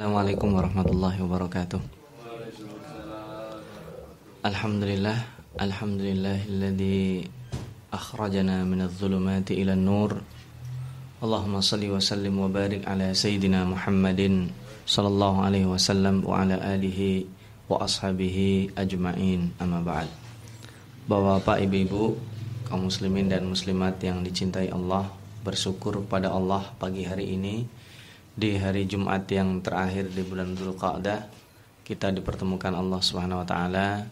Assalamualaikum warahmatullahi wabarakatuh. Alhamdulillah Alhamdulillahilladzi akhrajana minadh dhulumati ila nur Allahumma salli wa sallim wa barik ala sayyidina Muhammadin sallallahu alaihi wasallam wa ala alihi wa ashabihi ajma'in. Amma ba'd. Bapak-bapak, ibu-ibu, kaum muslimin dan muslimat yang dicintai Allah Bersyukur pada Allah pagi hari ini di hari Jumat yang terakhir di bulan Dzulqa'dah kita dipertemukan Allah Subhanahu wa taala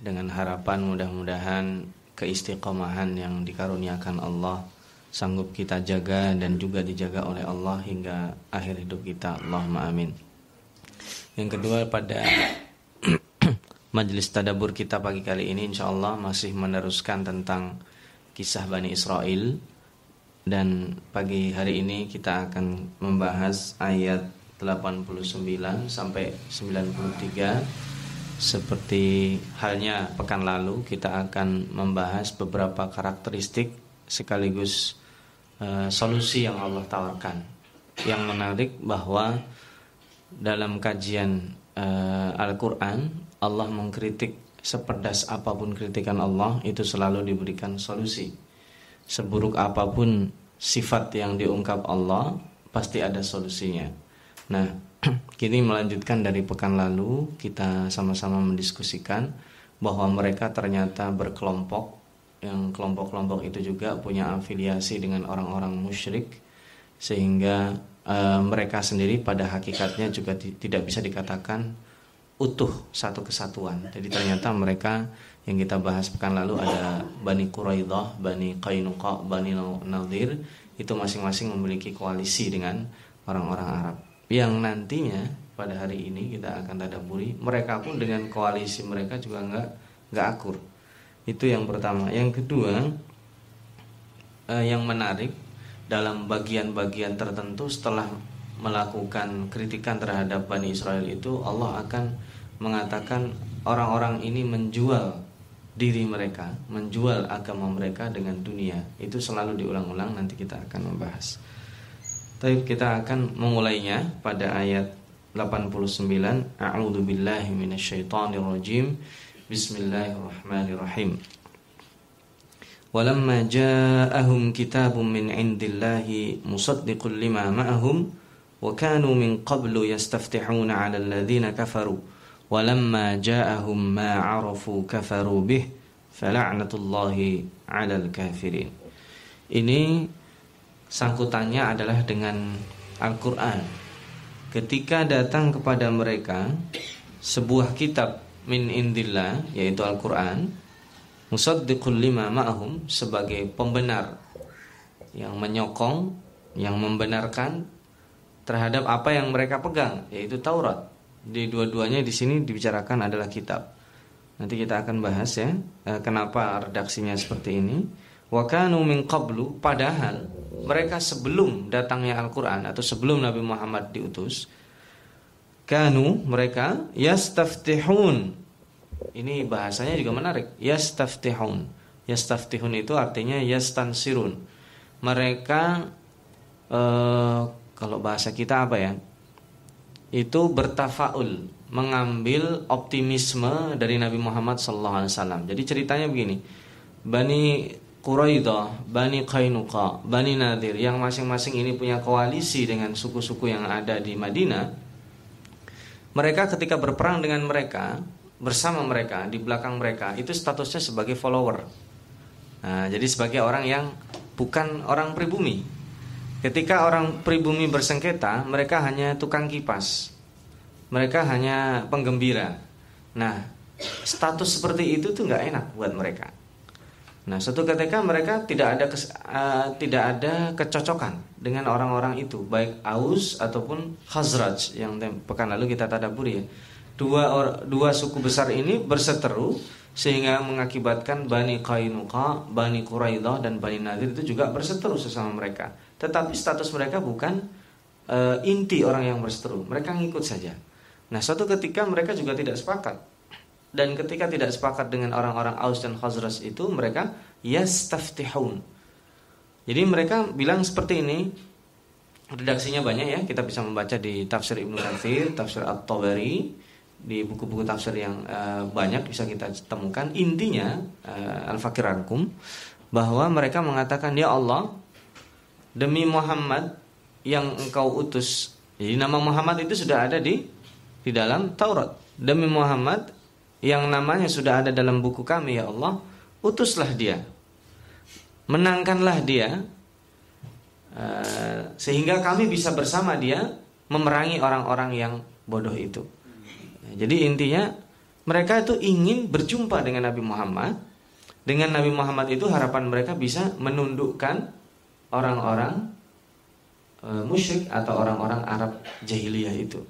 dengan harapan mudah-mudahan keistiqomahan yang dikaruniakan Allah sanggup kita jaga dan juga dijaga oleh Allah hingga akhir hidup kita. Allahumma amin. Yang kedua pada majelis tadabur kita pagi kali ini insya Allah masih meneruskan tentang kisah Bani Israel dan pagi hari ini kita akan membahas ayat 89 sampai 93 seperti halnya pekan lalu kita akan membahas beberapa karakteristik sekaligus uh, solusi yang Allah tawarkan. Yang menarik bahwa dalam kajian uh, Al-Qur'an Allah mengkritik sepedas apa pun kritikan Allah itu selalu diberikan solusi seburuk apa pun sifat yang diungkap Allah pasti ada solusinya. Nah, kini melanjutkan dari pekan lalu kita sama-sama mendiskusikan bahwa mereka ternyata berkelompok yang kelompok-kelompok itu juga punya afiliasi dengan orang-orang musyrik sehingga e, mereka sendiri pada hakikatnya juga tidak bisa dikatakan utuh satu kesatuan. Jadi ternyata mereka yang kita bahas pekan lalu ada Bani Quraidah, Bani Qainuqa, Bani Nadir. Itu masing-masing memiliki koalisi dengan orang-orang Arab. Yang nantinya pada hari ini kita akan tadaburi mereka pun dengan koalisi mereka juga nggak nggak akur. Itu yang pertama. Yang kedua eh, yang menarik dalam bagian-bagian tertentu setelah melakukan kritikan terhadap Bani Israel itu Allah akan mengatakan orang-orang ini menjual diri mereka, menjual agama mereka dengan dunia. Itu selalu diulang-ulang nanti kita akan membahas. Tapi kita akan memulainya pada ayat 89. A'udzu billahi minasyaitonir rajim. Bismillahirrahmanirrahim. Walamma ja'ahum kitabun min 'indillahi musaddiqun lima ma'ahum wa kanu min qablu yastaftihuna 'ala alladhina kafaru walamma ja'ahum ma 'arafu kafaru bih fala'natullahi 'alal kafirin. Ini sangkutannya adalah dengan Al-Qur'an. Ketika datang kepada mereka sebuah kitab min indillah yaitu Al-Qur'an musaddiqul lima ma'ahum sebagai pembenar yang menyokong yang membenarkan terhadap apa yang mereka pegang yaitu Taurat di dua-duanya di sini dibicarakan adalah kitab. Nanti kita akan bahas ya eh, kenapa redaksinya seperti ini. Wa kanu min qablu padahal mereka sebelum datangnya Al-Qur'an atau sebelum Nabi Muhammad diutus kanu mereka yastaftihun. Ini bahasanya juga menarik. Yastaftihun. Yastaftihun itu artinya yastansirun. Mereka eh, kalau bahasa kita apa ya? Itu bertafaul mengambil optimisme dari Nabi Muhammad SAW. Jadi ceritanya begini, Bani Quraidah, Bani Qainuqa, Bani Nadir yang masing-masing ini punya koalisi dengan suku-suku yang ada di Madinah. Mereka ketika berperang dengan mereka, bersama mereka, di belakang mereka, itu statusnya sebagai follower. Nah, jadi sebagai orang yang bukan orang pribumi, Ketika orang pribumi bersengketa, mereka hanya tukang kipas. Mereka hanya penggembira. Nah, status seperti itu tuh nggak enak buat mereka. Nah, suatu ketika mereka tidak ada kes, uh, tidak ada kecocokan dengan orang-orang itu, baik Aus ataupun Khazraj yang pekan lalu kita tadaburi ya. Dua or, dua suku besar ini berseteru sehingga mengakibatkan Bani Qainuqa, Bani Quraidah dan Bani Nadir itu juga berseteru sesama mereka tetapi status mereka bukan e, inti orang yang berseteru. Mereka ngikut saja. Nah, suatu ketika mereka juga tidak sepakat. Dan ketika tidak sepakat dengan orang-orang Aus dan Khazraj itu, mereka yastaftihun. Jadi mereka bilang seperti ini, redaksinya banyak ya. Kita bisa membaca di tafsir Ibnu Katsir, tafsir At-Tabari, di buku-buku tafsir yang uh, banyak bisa kita temukan. Intinya uh, Al-Fakir Ankum bahwa mereka mengatakan ya Allah demi Muhammad yang engkau utus. Jadi nama Muhammad itu sudah ada di di dalam Taurat. Demi Muhammad yang namanya sudah ada dalam buku kami ya Allah, utuslah dia. Menangkanlah dia uh, sehingga kami bisa bersama dia memerangi orang-orang yang bodoh itu. Jadi intinya mereka itu ingin berjumpa dengan Nabi Muhammad. Dengan Nabi Muhammad itu harapan mereka bisa menundukkan orang-orang e, musyrik atau orang-orang Arab jahiliyah itu.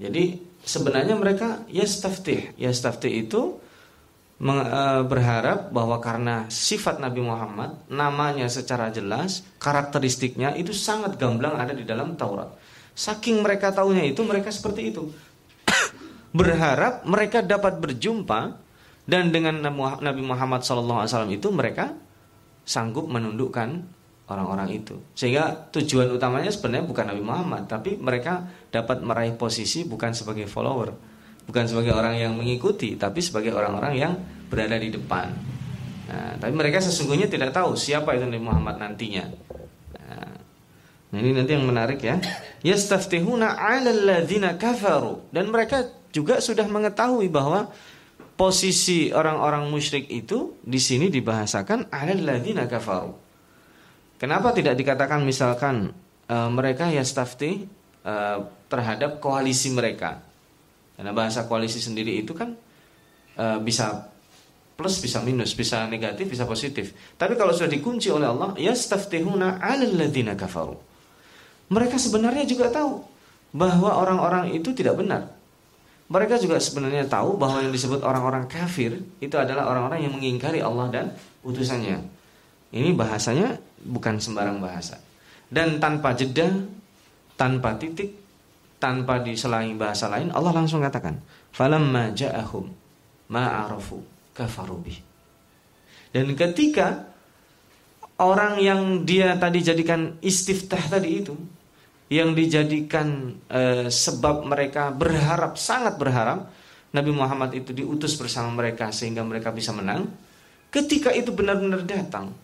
Jadi sebenarnya mereka yastaftih. Yastaftih itu e, berharap bahwa karena sifat Nabi Muhammad, namanya secara jelas, karakteristiknya itu sangat gamblang ada di dalam Taurat. Saking mereka tahunya itu, mereka seperti itu berharap mereka dapat berjumpa dan dengan Nabi Muhammad SAW itu mereka sanggup menundukkan orang-orang itu. Sehingga tujuan utamanya sebenarnya bukan Nabi Muhammad, tapi mereka dapat meraih posisi bukan sebagai follower, bukan sebagai orang yang mengikuti, tapi sebagai orang-orang yang berada di depan. Nah, tapi mereka sesungguhnya tidak tahu siapa itu Nabi Muhammad nantinya. Nah, ini nanti yang menarik ya. Yastaftihuna 'alal ladzina kafaru dan mereka juga sudah mengetahui bahwa posisi orang-orang musyrik itu di sini dibahasakan alalladzina kafaru. Kenapa tidak dikatakan misalkan e, mereka yastafti e, terhadap koalisi mereka? Karena bahasa koalisi sendiri itu kan e, bisa plus bisa minus, bisa negatif, bisa positif. Tapi kalau sudah dikunci oleh Allah, yastaftihuna alalladzina kafaru. Mereka sebenarnya juga tahu bahwa orang-orang itu tidak benar mereka juga sebenarnya tahu bahwa yang disebut orang-orang kafir itu adalah orang-orang yang mengingkari Allah dan utusannya. Ini bahasanya bukan sembarang bahasa. Dan tanpa jeda, tanpa titik, tanpa diselain bahasa lain, Allah langsung katakan, "Falamma ja'ahum ma'arafu kafarubi." Dan ketika orang yang dia tadi jadikan istiftah tadi itu yang dijadikan e, sebab mereka berharap sangat berharap Nabi Muhammad itu diutus bersama mereka sehingga mereka bisa menang. Ketika itu benar-benar datang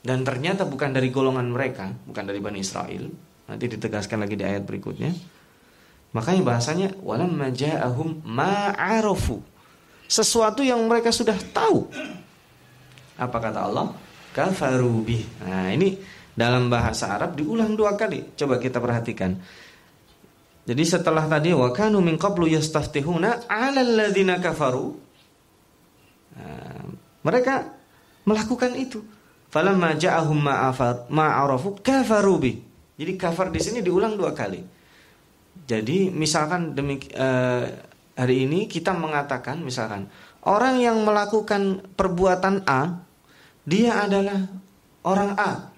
dan ternyata bukan dari golongan mereka, bukan dari Bani Israel. Nanti ditegaskan lagi di ayat berikutnya. Makanya bahasanya walam ma'arafu. Sesuatu yang mereka sudah tahu. Apa kata Allah? Kafarubi. Nah, ini dalam bahasa Arab diulang dua kali. Coba kita perhatikan. Jadi setelah tadi wa kanu min qablu yastaftihuna 'ala alladziina kafaru. Nah, mereka melakukan itu. Falamma ja'ahum ma'arafu kafaru bi. Jadi kafar di sini diulang dua kali. Jadi misalkan demi uh, hari ini kita mengatakan misalkan orang yang melakukan perbuatan A dia adalah orang A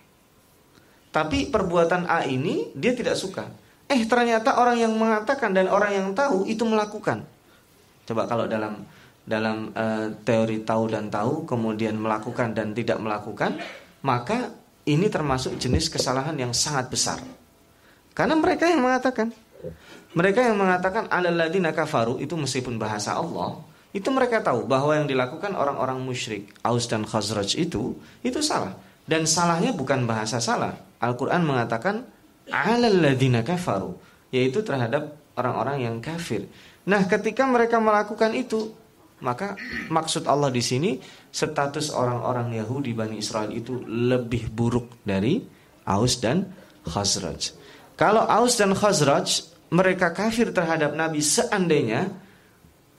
tapi perbuatan A ini dia tidak suka. Eh ternyata orang yang mengatakan dan orang yang tahu itu melakukan. Coba kalau dalam dalam uh, teori tahu dan tahu kemudian melakukan dan tidak melakukan, maka ini termasuk jenis kesalahan yang sangat besar. Karena mereka yang mengatakan mereka yang mengatakan alladzina kafaru itu meskipun bahasa Allah, itu mereka tahu bahwa yang dilakukan orang-orang musyrik Aus dan Khazraj itu itu salah dan salahnya bukan bahasa salah, Al-Quran mengatakan alalladzina kafaru yaitu terhadap orang-orang yang kafir. Nah, ketika mereka melakukan itu, maka maksud Allah di sini status orang-orang Yahudi Bani Israel itu lebih buruk dari Aus dan Khazraj. Kalau Aus dan Khazraj mereka kafir terhadap Nabi seandainya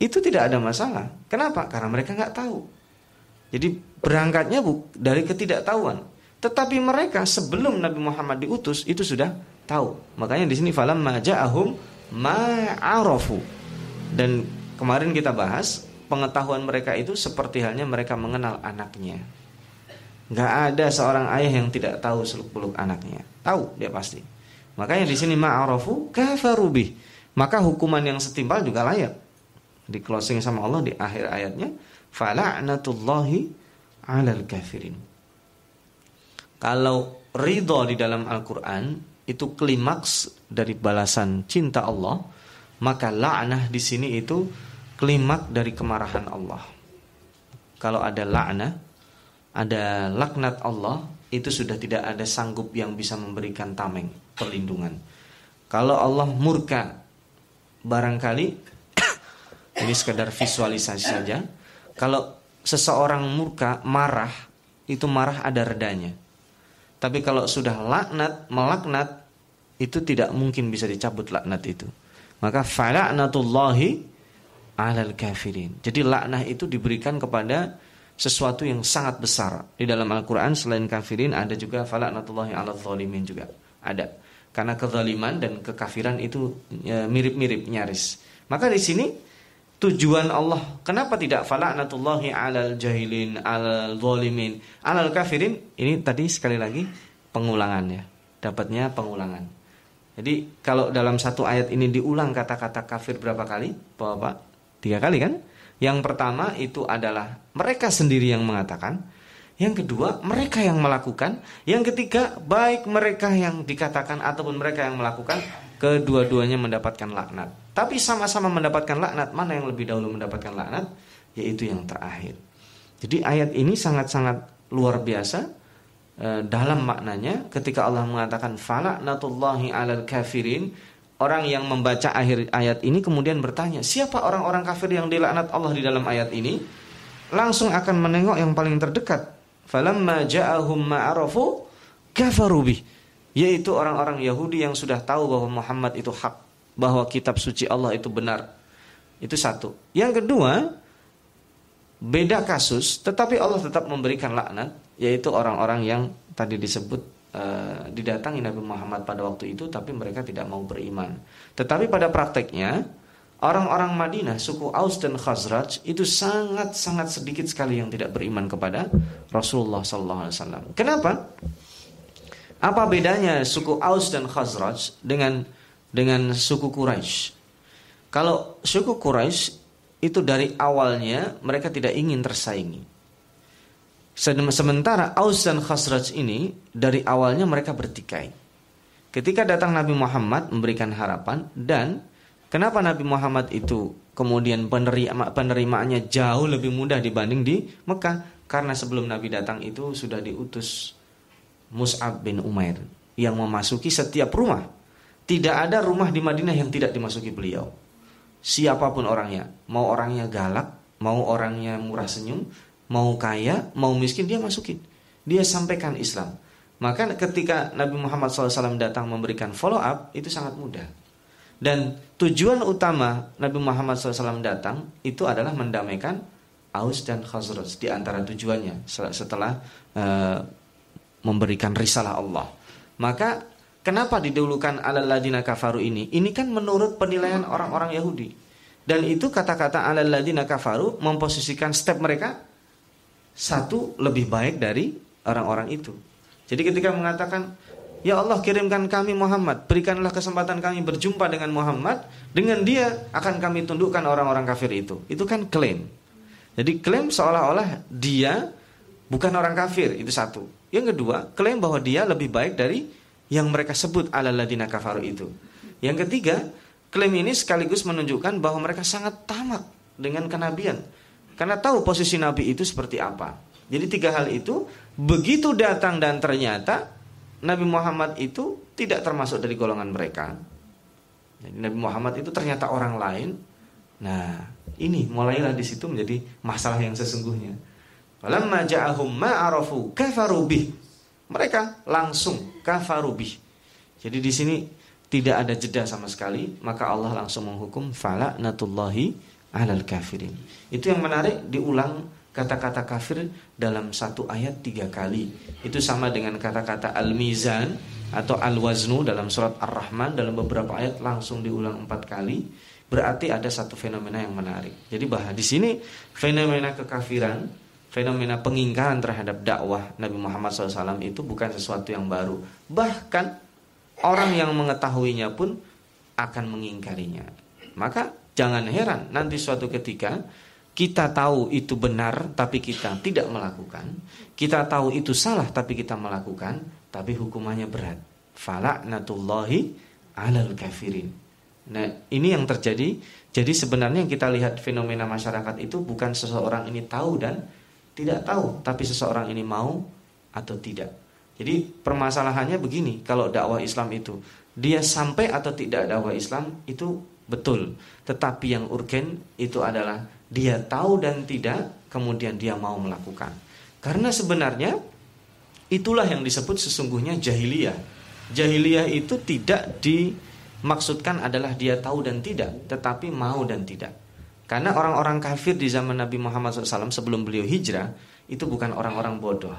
itu tidak ada masalah. Kenapa? Karena mereka nggak tahu. Jadi berangkatnya bu dari ketidaktahuan. Tetapi mereka sebelum Nabi Muhammad diutus itu sudah tahu. Makanya di sini falam maja'ahum ma'arafu. Dan kemarin kita bahas pengetahuan mereka itu seperti halnya mereka mengenal anaknya. Gak ada seorang ayah yang tidak tahu seluk-beluk anaknya. Tahu dia pasti. Makanya di sini ma'arafu kafarubih. Maka hukuman yang setimpal juga layak. Di closing sama Allah di akhir ayatnya, fala'natullahi 'alal kafirin. Kalau ridho di dalam Al-Quran itu klimaks dari balasan cinta Allah, maka la'nah di sini itu klimak dari kemarahan Allah. Kalau ada la'nah, ada laknat Allah, itu sudah tidak ada sanggup yang bisa memberikan tameng, perlindungan. Kalau Allah murka, barangkali ini sekedar visualisasi saja. Kalau seseorang murka, marah, itu marah ada redanya. Tapi kalau sudah laknat, melaknat, itu tidak mungkin bisa dicabut laknat itu. Maka fala'natullahi alal kafirin. Jadi laknah itu diberikan kepada sesuatu yang sangat besar. Di dalam Al-Qur'an selain kafirin ada juga fala'natullahi alal zalimin juga. Ada. Karena kezaliman dan kekafiran itu ya, mirip-mirip nyaris. Maka di sini tujuan Allah. Kenapa tidak fala'natullahi alal jahilin, alal zalimin, alal kafirin? Ini tadi sekali lagi pengulangan ya. Dapatnya pengulangan. Jadi kalau dalam satu ayat ini diulang kata-kata kafir berapa kali? Bapak? Tiga kali kan? Yang pertama itu adalah mereka sendiri yang mengatakan. Yang kedua, mereka yang melakukan. Yang ketiga, baik mereka yang dikatakan ataupun mereka yang melakukan, kedua-duanya mendapatkan laknat. Tapi sama-sama mendapatkan laknat, mana yang lebih dahulu mendapatkan laknat? Yaitu yang terakhir. Jadi ayat ini sangat-sangat luar biasa e, dalam maknanya ketika Allah mengatakan falaknatullahi alal kafirin orang yang membaca akhir ayat ini kemudian bertanya siapa orang-orang kafir yang dilaknat Allah di dalam ayat ini langsung akan menengok yang paling terdekat falamma ja'ahum ma'arafu yaitu orang-orang Yahudi yang sudah tahu bahwa Muhammad itu hak, bahwa kitab suci Allah itu benar. Itu satu. Yang kedua, beda kasus, tetapi Allah tetap memberikan laknat, yaitu orang-orang yang tadi disebut uh, didatangi Nabi Muhammad pada waktu itu, tapi mereka tidak mau beriman. Tetapi pada prakteknya, orang-orang Madinah, suku Aus dan Khazraj itu sangat-sangat sedikit sekali yang tidak beriman kepada Rasulullah SAW. Kenapa? Apa bedanya suku Aus dan Khazraj dengan dengan suku Quraisy? Kalau suku Quraisy itu dari awalnya mereka tidak ingin tersaingi. Sementara Aus dan Khazraj ini dari awalnya mereka bertikai. Ketika datang Nabi Muhammad memberikan harapan dan kenapa Nabi Muhammad itu kemudian penerima, penerimaannya jauh lebih mudah dibanding di Mekah karena sebelum Nabi datang itu sudah diutus Mus'ab bin Umair yang memasuki setiap rumah. Tidak ada rumah di Madinah yang tidak dimasuki beliau. Siapa pun orangnya, mau orangnya galak, mau orangnya murah senyum, mau kaya, mau miskin, dia masukin. Dia sampaikan Islam. Maka ketika Nabi Muhammad SAW datang memberikan follow up, itu sangat mudah. Dan tujuan utama Nabi Muhammad SAW datang itu adalah mendamaikan Aus dan Khazraj di antara tujuannya setelah uh, memberikan risalah Allah. Maka kenapa didahulukan alal ladina kafaru ini? Ini kan menurut penilaian orang-orang Yahudi. Dan itu kata-kata alal ladina kafaru memposisikan step mereka satu lebih baik dari orang-orang itu. Jadi ketika mengatakan Ya Allah kirimkan kami Muhammad Berikanlah kesempatan kami berjumpa dengan Muhammad Dengan dia akan kami tundukkan orang-orang kafir itu Itu kan klaim Jadi klaim seolah-olah dia bukan orang kafir Itu satu yang kedua, klaim bahwa dia lebih baik dari yang mereka sebut alaladina kafaru itu. Yang ketiga, klaim ini sekaligus menunjukkan bahwa mereka sangat tamak dengan kenabian. Karena tahu posisi nabi itu seperti apa. Jadi tiga hal itu begitu datang dan ternyata Nabi Muhammad itu tidak termasuk dari golongan mereka. Jadi Nabi Muhammad itu ternyata orang lain. Nah, ini mulailah di situ menjadi masalah yang sesungguhnya. Falamma ja'ahum ma'arafu kafaru. Mereka langsung kafaru bih. Jadi di sini tidak ada jeda sama sekali, maka Allah langsung menghukum fala natullahi alal kafirin. Itu yang menarik diulang kata-kata kafir dalam satu ayat tiga kali. Itu sama dengan kata-kata al-mizan atau al-waznu dalam surat ar-Rahman dalam beberapa ayat langsung diulang empat kali. Berarti ada satu fenomena yang menarik. Jadi bahwa di sini fenomena kekafiran fenomena pengingkaran terhadap dakwah Nabi Muhammad SAW itu bukan sesuatu yang baru. Bahkan orang yang mengetahuinya pun akan mengingkarinya. Maka jangan heran nanti suatu ketika kita tahu itu benar tapi kita tidak melakukan. Kita tahu itu salah tapi kita melakukan, tapi hukumannya berat. falaknatullahi alal kafirin. Nah, ini yang terjadi. Jadi sebenarnya yang kita lihat fenomena masyarakat itu bukan seseorang ini tahu dan tidak tahu, tapi seseorang ini mau atau tidak. Jadi permasalahannya begini, kalau dakwah Islam itu dia sampai atau tidak dakwah Islam itu betul. Tetapi yang urgen itu adalah dia tahu dan tidak, kemudian dia mau melakukan. Karena sebenarnya itulah yang disebut sesungguhnya jahiliyah. Jahiliyah itu tidak dimaksudkan adalah dia tahu dan tidak, tetapi mau dan tidak. Karena orang-orang kafir di zaman Nabi Muhammad SAW sebelum beliau hijrah itu bukan orang-orang bodoh.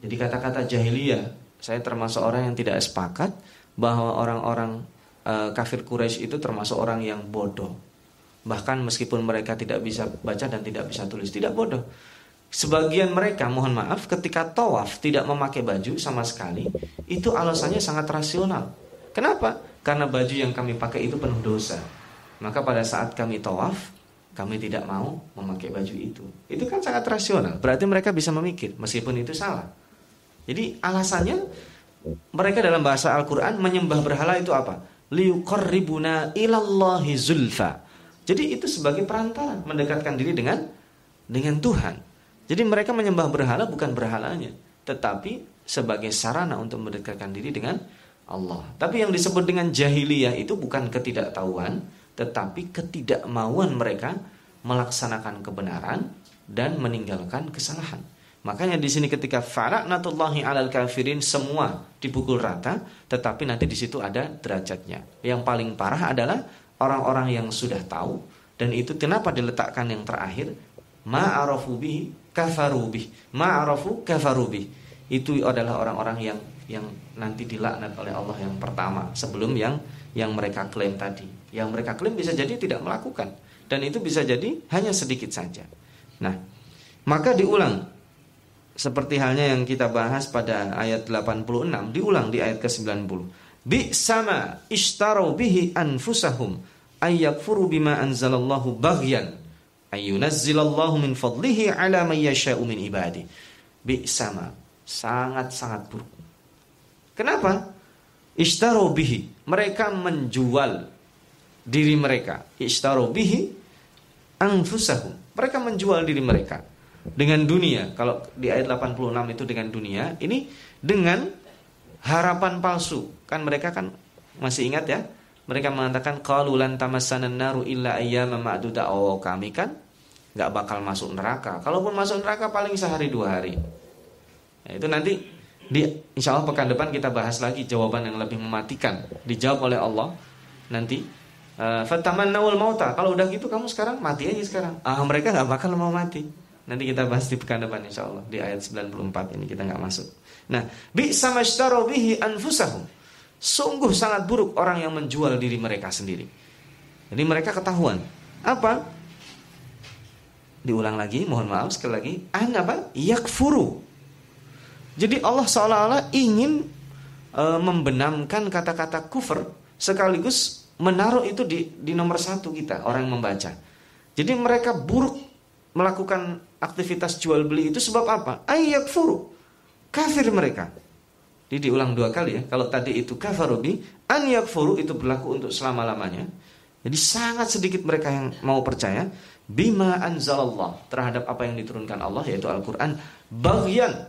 Jadi kata-kata jahiliyah, saya termasuk orang yang tidak sepakat bahwa orang-orang e, kafir Quraisy itu termasuk orang yang bodoh. Bahkan meskipun mereka tidak bisa baca dan tidak bisa tulis, tidak bodoh. Sebagian mereka, mohon maaf, ketika tawaf tidak memakai baju sama sekali, itu alasannya sangat rasional. Kenapa? Karena baju yang kami pakai itu penuh dosa. Maka pada saat kami tawaf, kami tidak mau memakai baju itu. Itu kan sangat rasional. Berarti mereka bisa memikir, meskipun itu salah. Jadi alasannya mereka dalam bahasa Al-Quran menyembah berhala itu apa? Liuqarribuna ilallahi zulfa. Jadi itu sebagai perantara mendekatkan diri dengan dengan Tuhan. Jadi mereka menyembah berhala bukan berhalanya, tetapi sebagai sarana untuk mendekatkan diri dengan Allah. Tapi yang disebut dengan jahiliyah itu bukan ketidaktahuan, tetapi ketidakmauan mereka melaksanakan kebenaran dan meninggalkan kesalahan. Makanya di sini ketika fara'natullahi alal kafirin semua dipukul rata, tetapi nanti di situ ada derajatnya. Yang paling parah adalah orang-orang yang sudah tahu dan itu kenapa diletakkan yang terakhir? Ma'arafu bihi kafarubih ma'arafu kafarubih itu adalah orang-orang yang yang nanti dilaknat oleh Allah yang pertama sebelum yang yang mereka klaim tadi. Yang mereka klaim bisa jadi tidak melakukan. Dan itu bisa jadi hanya sedikit saja. Nah maka diulang seperti halnya yang kita bahas pada ayat 86 diulang di ayat ke-90 bi sama ishtaru bihi anfusahum ayyakfuru bima anzalallahu baghyan ayyunazzilallahu min fadlihi ala man yasha'u min ibadi. Bi'sama. Sangat-sangat buruk. Kenapa? Ishtaru bihi. Mereka menjual diri mereka. Ishtaru bihi anfusahum. Mereka menjual diri mereka dengan dunia. Kalau di ayat 86 itu dengan dunia, ini dengan harapan palsu. Kan mereka kan masih ingat ya? Mereka mengatakan qalu lan naru illa ma'duda. Oh, kami kan nggak bakal masuk neraka. Kalaupun masuk neraka paling sehari dua hari. Nah, itu nanti di insya Allah pekan depan kita bahas lagi jawaban yang lebih mematikan. Dijawab oleh Allah nanti. Eh, Fatamannawul mauta. Kalau udah gitu kamu sekarang mati aja sekarang. Ah mereka nggak bakal mau mati. Nanti kita bahas di pekan depan insya Allah di ayat 94 ini kita nggak masuk. Nah, bi sama bihi anfusahum. Sungguh sangat buruk orang yang menjual diri mereka sendiri. Jadi mereka ketahuan. Apa? Diulang lagi, mohon maaf sekali lagi. An apa? Yakfuru. Jadi Allah seolah-olah ingin e, membenamkan kata-kata kufur sekaligus menaruh itu di, di nomor satu kita orang yang membaca. Jadi mereka buruk melakukan aktivitas jual beli itu sebab apa? Ayakfuru. Kafir mereka. Jadi diulang dua kali ya. Kalau tadi itu kafarubi, an yakfuru itu berlaku untuk selama-lamanya. Jadi sangat sedikit mereka yang mau percaya bima anzalallah terhadap apa yang diturunkan Allah yaitu Al-Qur'an baghyan.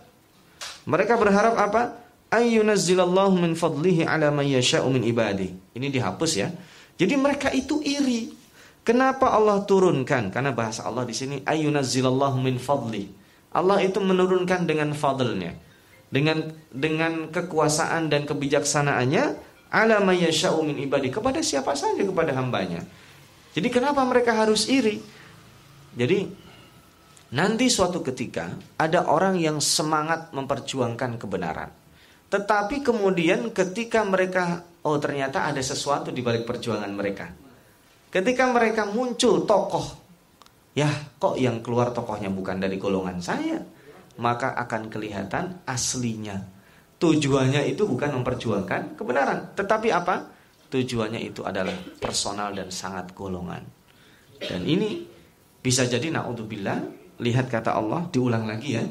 Mereka berharap apa? Ayyunazzilallahu min fadlihi ala man yasha'u ibadi. Ini dihapus ya. Jadi mereka itu iri. Kenapa Allah turunkan? Karena bahasa Allah di sini ayyunazzilallahu min fadli. Allah itu menurunkan dengan fadlnya dengan dengan kekuasaan dan kebijaksanaannya ala mayyasha'u min ibadi kepada siapa saja kepada hambanya. Jadi kenapa mereka harus iri? Jadi nanti suatu ketika ada orang yang semangat memperjuangkan kebenaran. Tetapi kemudian ketika mereka oh ternyata ada sesuatu di balik perjuangan mereka. Ketika mereka muncul tokoh, ya kok yang keluar tokohnya bukan dari golongan saya maka akan kelihatan aslinya. Tujuannya itu bukan memperjuangkan kebenaran, tetapi apa? Tujuannya itu adalah personal dan sangat golongan. Dan ini bisa jadi naudzubillah, lihat kata Allah diulang lagi ya.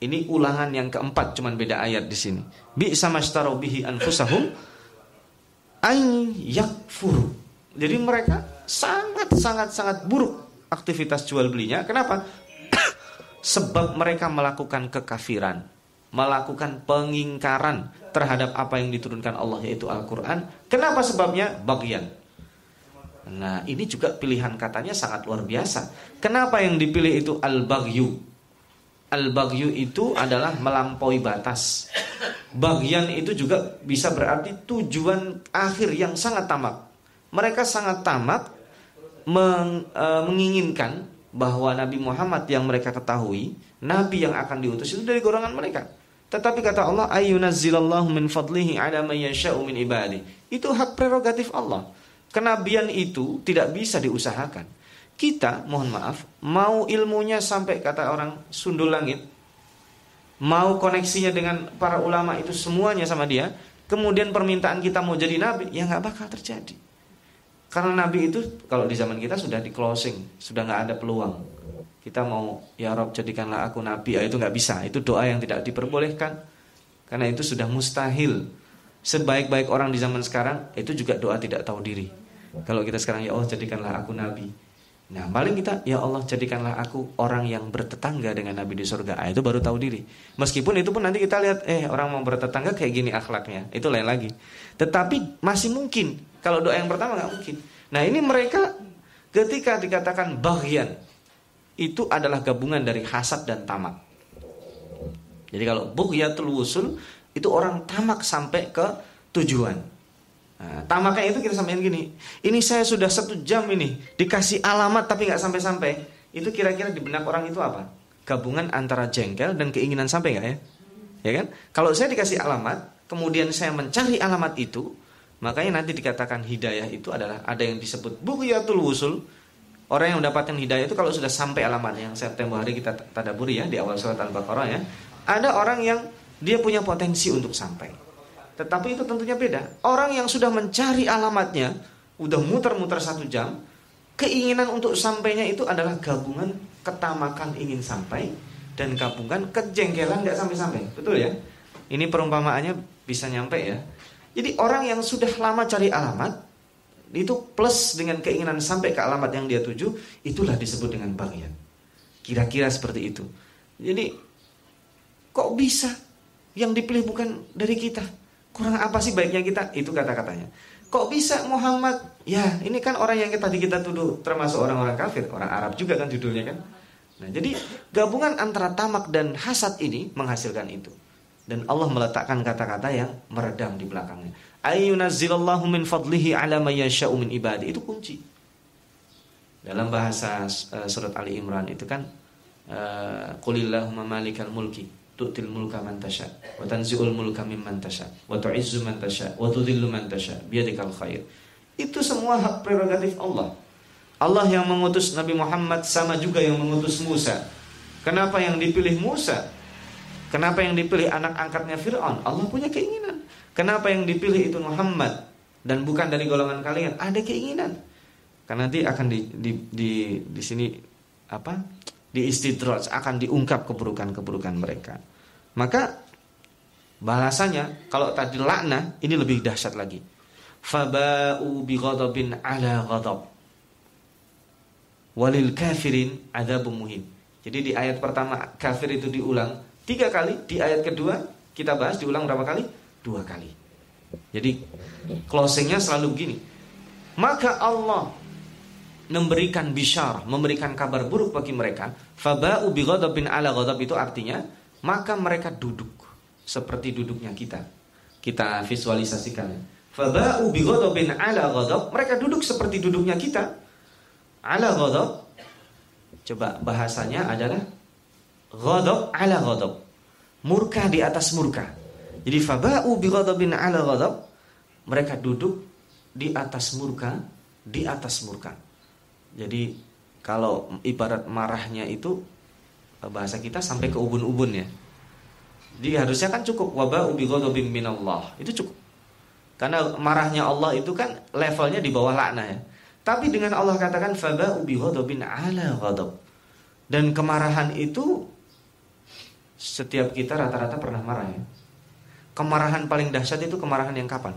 Ini ulangan yang keempat cuman beda ayat di sini. Bi sama bihi anfusahum ay yakfuru. Jadi mereka sangat sangat sangat buruk aktivitas jual belinya. Kenapa? Sebab mereka melakukan kekafiran, melakukan pengingkaran terhadap apa yang diturunkan Allah yaitu Al-Qur'an. Kenapa sebabnya? Bagian. Nah, ini juga pilihan katanya sangat luar biasa. Kenapa yang dipilih itu al-baghyu? Al-baghyu itu adalah melampaui batas. Bagian itu juga bisa berarti tujuan akhir yang sangat tamak. Mereka sangat tamak meng, e, menginginkan bahwa Nabi Muhammad yang mereka ketahui, nabi yang akan diutus itu dari golongan mereka. Tetapi kata Allah, min fadlihi ala man min ibadi. Itu hak prerogatif Allah. Kenabian itu tidak bisa diusahakan. Kita, mohon maaf, mau ilmunya sampai kata orang sundul langit, mau koneksinya dengan para ulama itu semuanya sama dia, kemudian permintaan kita mau jadi nabi, ya nggak bakal terjadi. Karena nabi itu kalau di zaman kita sudah di closing, sudah nggak ada peluang. Kita mau ya Rob jadikanlah aku nabi, ya itu nggak bisa. Itu doa yang tidak diperbolehkan. Karena itu sudah mustahil. Sebaik-baik orang di zaman sekarang itu juga doa tidak tahu diri. Kalau kita sekarang ya Allah jadikanlah aku nabi, Nah, paling kita, ya Allah jadikanlah aku orang yang bertetangga dengan Nabi di surga. Ah, itu baru tahu diri. Meskipun itu pun nanti kita lihat, eh orang mau bertetangga kayak gini akhlaknya. Itu lain lagi. Tetapi masih mungkin. Kalau doa yang pertama nggak mungkin. Nah, ini mereka ketika dikatakan bagian itu adalah gabungan dari hasad dan tamak. Jadi kalau bughyatul wusul itu orang tamak sampai ke tujuan. Nah, tamaknya itu kita sampaikan gini, ini saya sudah satu jam ini dikasih alamat tapi nggak sampai-sampai. Itu kira-kira di benak orang itu apa? Gabungan antara jengkel dan keinginan sampai nggak ya? Ya kan? Kalau saya dikasih alamat, kemudian saya mencari alamat itu, makanya nanti dikatakan hidayah itu adalah ada yang disebut bughyatul wusul. Orang yang mendapatkan hidayah itu kalau sudah sampai alamat yang tempo hari kita tadaburi ya di awal surat Al-Baqarah ya. Ada orang yang dia punya potensi untuk sampai. Tetapi itu tentunya beda. Orang yang sudah mencari alamatnya, udah muter-muter satu jam, keinginan untuk sampainya itu adalah gabungan ketamakan ingin sampai dan gabungan kejengkelan nggak sampai-sampai. Betul ya? Ini perumpamaannya bisa nyampe ya. Jadi orang yang sudah lama cari alamat itu plus dengan keinginan sampai ke alamat yang dia tuju, itulah disebut dengan bagian. Kira-kira seperti itu. Jadi kok bisa yang dipilih bukan dari kita? Kurang apa sih baiknya kita? Itu kata-katanya. Kok bisa Muhammad? Ya, ini kan orang yang tadi kita tuduh termasuk orang-orang kafir, orang Arab juga kan judulnya kan. Nah, jadi gabungan antara tamak dan hasad ini menghasilkan itu. Dan Allah meletakkan kata-kata yang meredam di belakangnya. Ayyunazzilallahu min fadlihi ala mayyasha'u min ibadi. Itu kunci. Dalam bahasa uh, surat Ali Imran itu kan uh, Qulillahumma malikal mulki tu'til mulka man tasha wa tanzi'ul mulka mimman tasha wa tu'izzu man tasha wa tudhillu man tasha biyadikal khair. Itu semua hak prerogatif Allah. Allah yang mengutus Nabi Muhammad sama juga yang mengutus Musa. Kenapa yang dipilih Musa? Kenapa yang dipilih anak angkatnya Fir'aun? Allah punya keinginan. Kenapa yang dipilih itu Muhammad dan bukan dari golongan kalian? Ada keinginan. Karena nanti akan di di di, di sini apa? Di istidraj akan diungkap keburukan-keburukan mereka. Maka balasannya kalau tadi lakna ini lebih dahsyat lagi. Faba'u bi ghadabin ala ghadab. Walil kafirin adzabun muhin. Jadi di ayat pertama kafir itu diulang tiga kali, di ayat kedua kita bahas diulang berapa kali? Dua kali. Jadi closingnya selalu gini. Maka Allah memberikan bisyar, memberikan kabar buruk bagi mereka. Faba'u bi ghadabin ala ghadab itu artinya maka mereka duduk seperti duduknya kita. Kita visualisasikan. Faba'u bi ghadabin ala ghadab, mereka duduk seperti duduknya kita. Ala ghadab. Coba bahasanya adalah ghadab ala ghadab. Murka di atas murka. Jadi faba'u bi ghadabin ala ghadab, mereka duduk di atas murka, di atas murka. Jadi kalau ibarat marahnya itu bahasa kita sampai ke ubun-ubun ya. Jadi harusnya kan cukup wabah ubi ghadabim minallah. Itu cukup. Karena marahnya Allah itu kan levelnya di bawah lakna ya. Tapi dengan Allah katakan faba ubi ghadabin ala ghadab. Dan kemarahan itu setiap kita rata-rata pernah marah ya. Kemarahan paling dahsyat itu kemarahan yang kapan?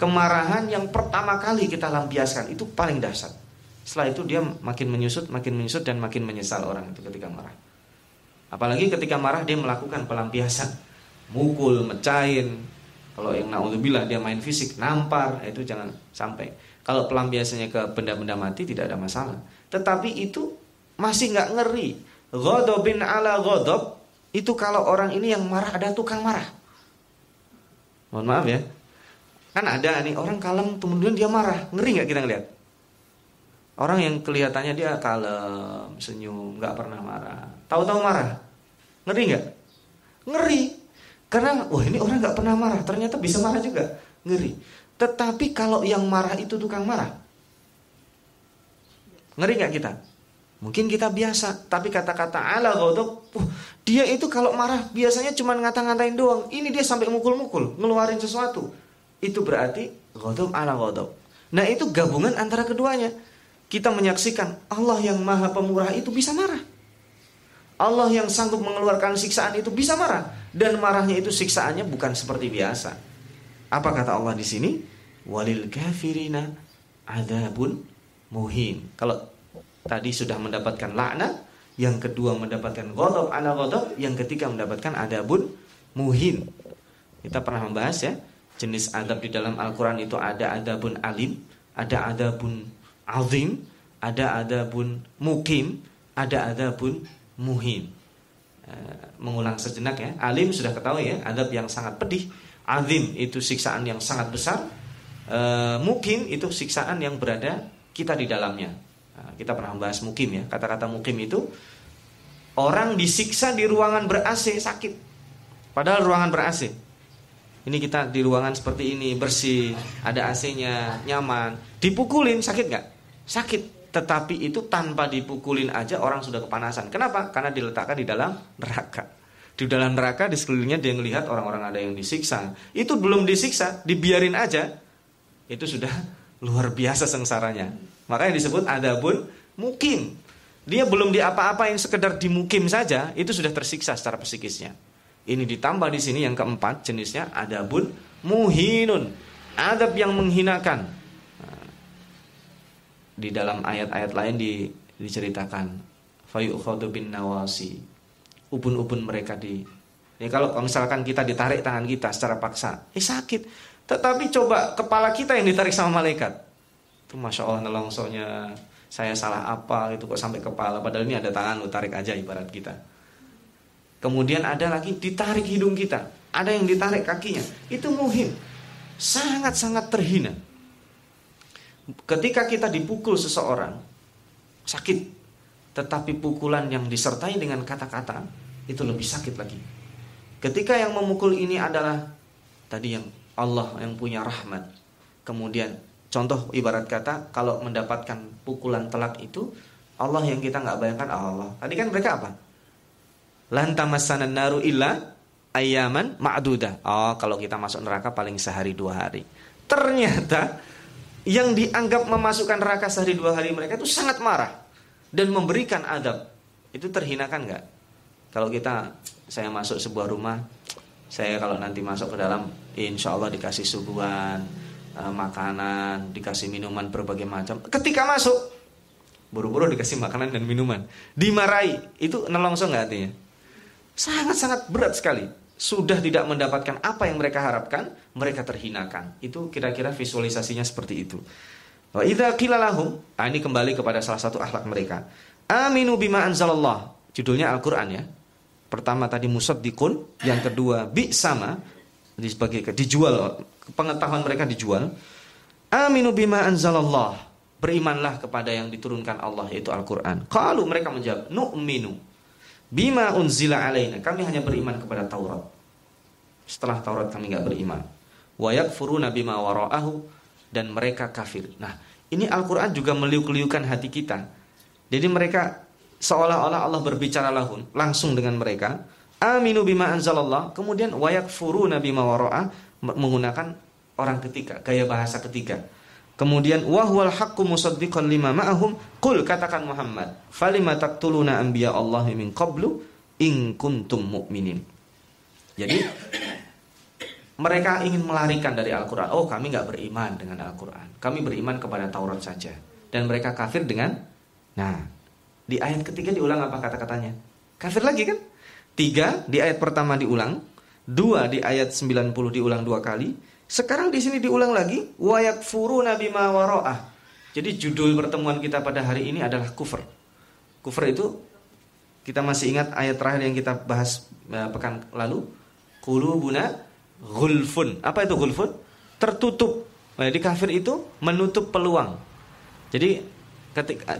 Kemarahan yang pertama kali kita lampiaskan itu paling dahsyat. Setelah itu dia makin menyusut, makin menyusut dan makin menyesal orang itu ketika marah. Apalagi ketika marah dia melakukan pelampiasan, mukul, mecahin. Kalau yang naudzubillah dia main fisik, nampar, itu jangan sampai. Kalau pelampiasannya ke benda-benda mati tidak ada masalah. Tetapi itu masih nggak ngeri. Ghadabin ala ghadab itu kalau orang ini yang marah ada tukang marah. Mohon maaf ya. Kan ada nih orang kalem kemudian dia marah, ngeri nggak kita ngeliat? Orang yang kelihatannya dia kalem, senyum, nggak pernah marah. Tahu-tahu marah, ngeri nggak? Ngeri. Karena wah ini orang nggak pernah marah, ternyata bisa marah juga, ngeri. Tetapi kalau yang marah itu tukang marah, ngeri nggak kita? Mungkin kita biasa, tapi kata-kata ala godok, uh, dia itu kalau marah biasanya cuma ngata-ngatain doang. Ini dia sampai mukul-mukul, ngeluarin sesuatu. Itu berarti godok ala godok. Nah itu gabungan antara keduanya. Kita menyaksikan Allah yang maha pemurah itu bisa marah. Allah yang sanggup mengeluarkan siksaan itu bisa marah. Dan marahnya itu siksaannya bukan seperti biasa. Apa kata Allah di sini? Walil kafirina adabun muhin. Kalau tadi sudah mendapatkan laknat, yang kedua mendapatkan ghadab ala ghadab, yang ketiga mendapatkan adabun muhin. Kita pernah membahas ya, jenis adab di dalam Al-Qur'an itu ada adabun alim, ada adabun azim, ada adabun mukim, ada adabun muhin. E, mengulang sejenak ya, alim sudah ketahui ya, adab yang sangat pedih, azim itu siksaan yang sangat besar, e, mukim itu siksaan yang berada kita di dalamnya. Kita pernah membahas mukim ya. Kata-kata mukim itu orang disiksa di ruangan ber-AC sakit. Padahal ruangan ber-AC. Ini kita di ruangan seperti ini bersih, ada AC-nya, nyaman. Dipukulin sakit nggak? Sakit. Tetapi itu tanpa dipukulin aja orang sudah kepanasan. Kenapa? Karena diletakkan di dalam neraka. Di dalam neraka di sekelilingnya dia melihat orang-orang ada yang disiksa. Itu belum disiksa, dibiarin aja. Itu sudah luar biasa sengsaranya. Makanya disebut adabun mukim. Dia belum diapa-apain sekedar dimukim saja, itu sudah tersiksa secara psikisnya. Ini ditambah di sini yang keempat jenisnya adabun muhinun. Adab yang menghinakan. Nah, di dalam ayat-ayat lain di, diceritakan fayu'khadhu bin nawasi. Ubun-ubun mereka di Ya kalau misalkan kita ditarik tangan kita secara paksa, eh sakit. Tetapi coba kepala kita yang ditarik sama malaikat itu masya Allah nelongsonya saya salah apa itu kok sampai kepala. Padahal ini ada tangan lu tarik aja ibarat kita. Kemudian ada lagi ditarik hidung kita. Ada yang ditarik kakinya. Itu muhim. Sangat-sangat terhina. Ketika kita dipukul seseorang sakit. Tetapi pukulan yang disertai dengan kata-kata itu lebih sakit lagi. Ketika yang memukul ini adalah tadi yang Allah yang punya rahmat. Kemudian Contoh ibarat kata kalau mendapatkan pukulan telak itu Allah yang kita nggak bayangkan Allah. Tadi kan mereka apa? Lantamassanan naru illa ayaman ma'duda. Oh, kalau kita masuk neraka paling sehari dua hari. Ternyata yang dianggap memasukkan neraka sehari dua hari mereka itu sangat marah dan memberikan adab. Itu terhinakan nggak? Kalau kita saya masuk sebuah rumah, saya kalau nanti masuk ke dalam, insya Allah dikasih suguhan, uh, makanan, dikasih minuman berbagai macam. Ketika masuk, buru-buru dikasih makanan dan minuman, dimarahi, itu nelongso nggak artinya? Sangat-sangat berat sekali. Sudah tidak mendapatkan apa yang mereka harapkan, mereka terhinakan. Itu kira-kira visualisasinya seperti itu. Wa nah ini kembali kepada salah satu akhlak mereka. Aminu bima anzalallah. Judulnya Al-Qur'an ya. Pertama tadi musaddiqun, yang kedua bi sama sebagai dijual pengetahuan mereka dijual. Aminu bima anzalallah. Berimanlah kepada yang diturunkan Allah yaitu Al-Qur'an. Kalau mereka menjawab, nu'minu bima unzila alaina. Kami hanya beriman kepada Taurat. Setelah Taurat kami nggak beriman. Wa yakfuruna bima wara'ahu dan mereka kafir. Nah, ini Al-Qur'an juga meliuk-liukan hati kita. Jadi mereka seolah-olah Allah berbicara lahun langsung dengan mereka. Aminu bima anzalallah, kemudian wayak furuna bima wara'ah menggunakan orang ketiga, gaya bahasa ketiga. Kemudian wahwal haqqu musaddiqan lima ma'ahum qul katakan Muhammad falima taqtuluna anbiya Allah min qablu in kuntum mu'minin. Jadi mereka ingin melarikan dari Al-Quran. Oh kami nggak beriman dengan Al-Quran. Kami beriman kepada Taurat saja. Dan mereka kafir dengan, nah di ayat ketiga diulang apa kata-katanya? Kafir lagi kan? Tiga di ayat pertama diulang, dua di ayat 90 diulang dua kali. Sekarang di sini diulang lagi, wayak furu nabi mawaroah. Jadi judul pertemuan kita pada hari ini adalah kufur. Kufur itu kita masih ingat ayat terakhir yang kita bahas eh, pekan lalu. Kulubuna Gulfun. Apa itu gulfun? Tertutup. Jadi kafir itu menutup peluang. Jadi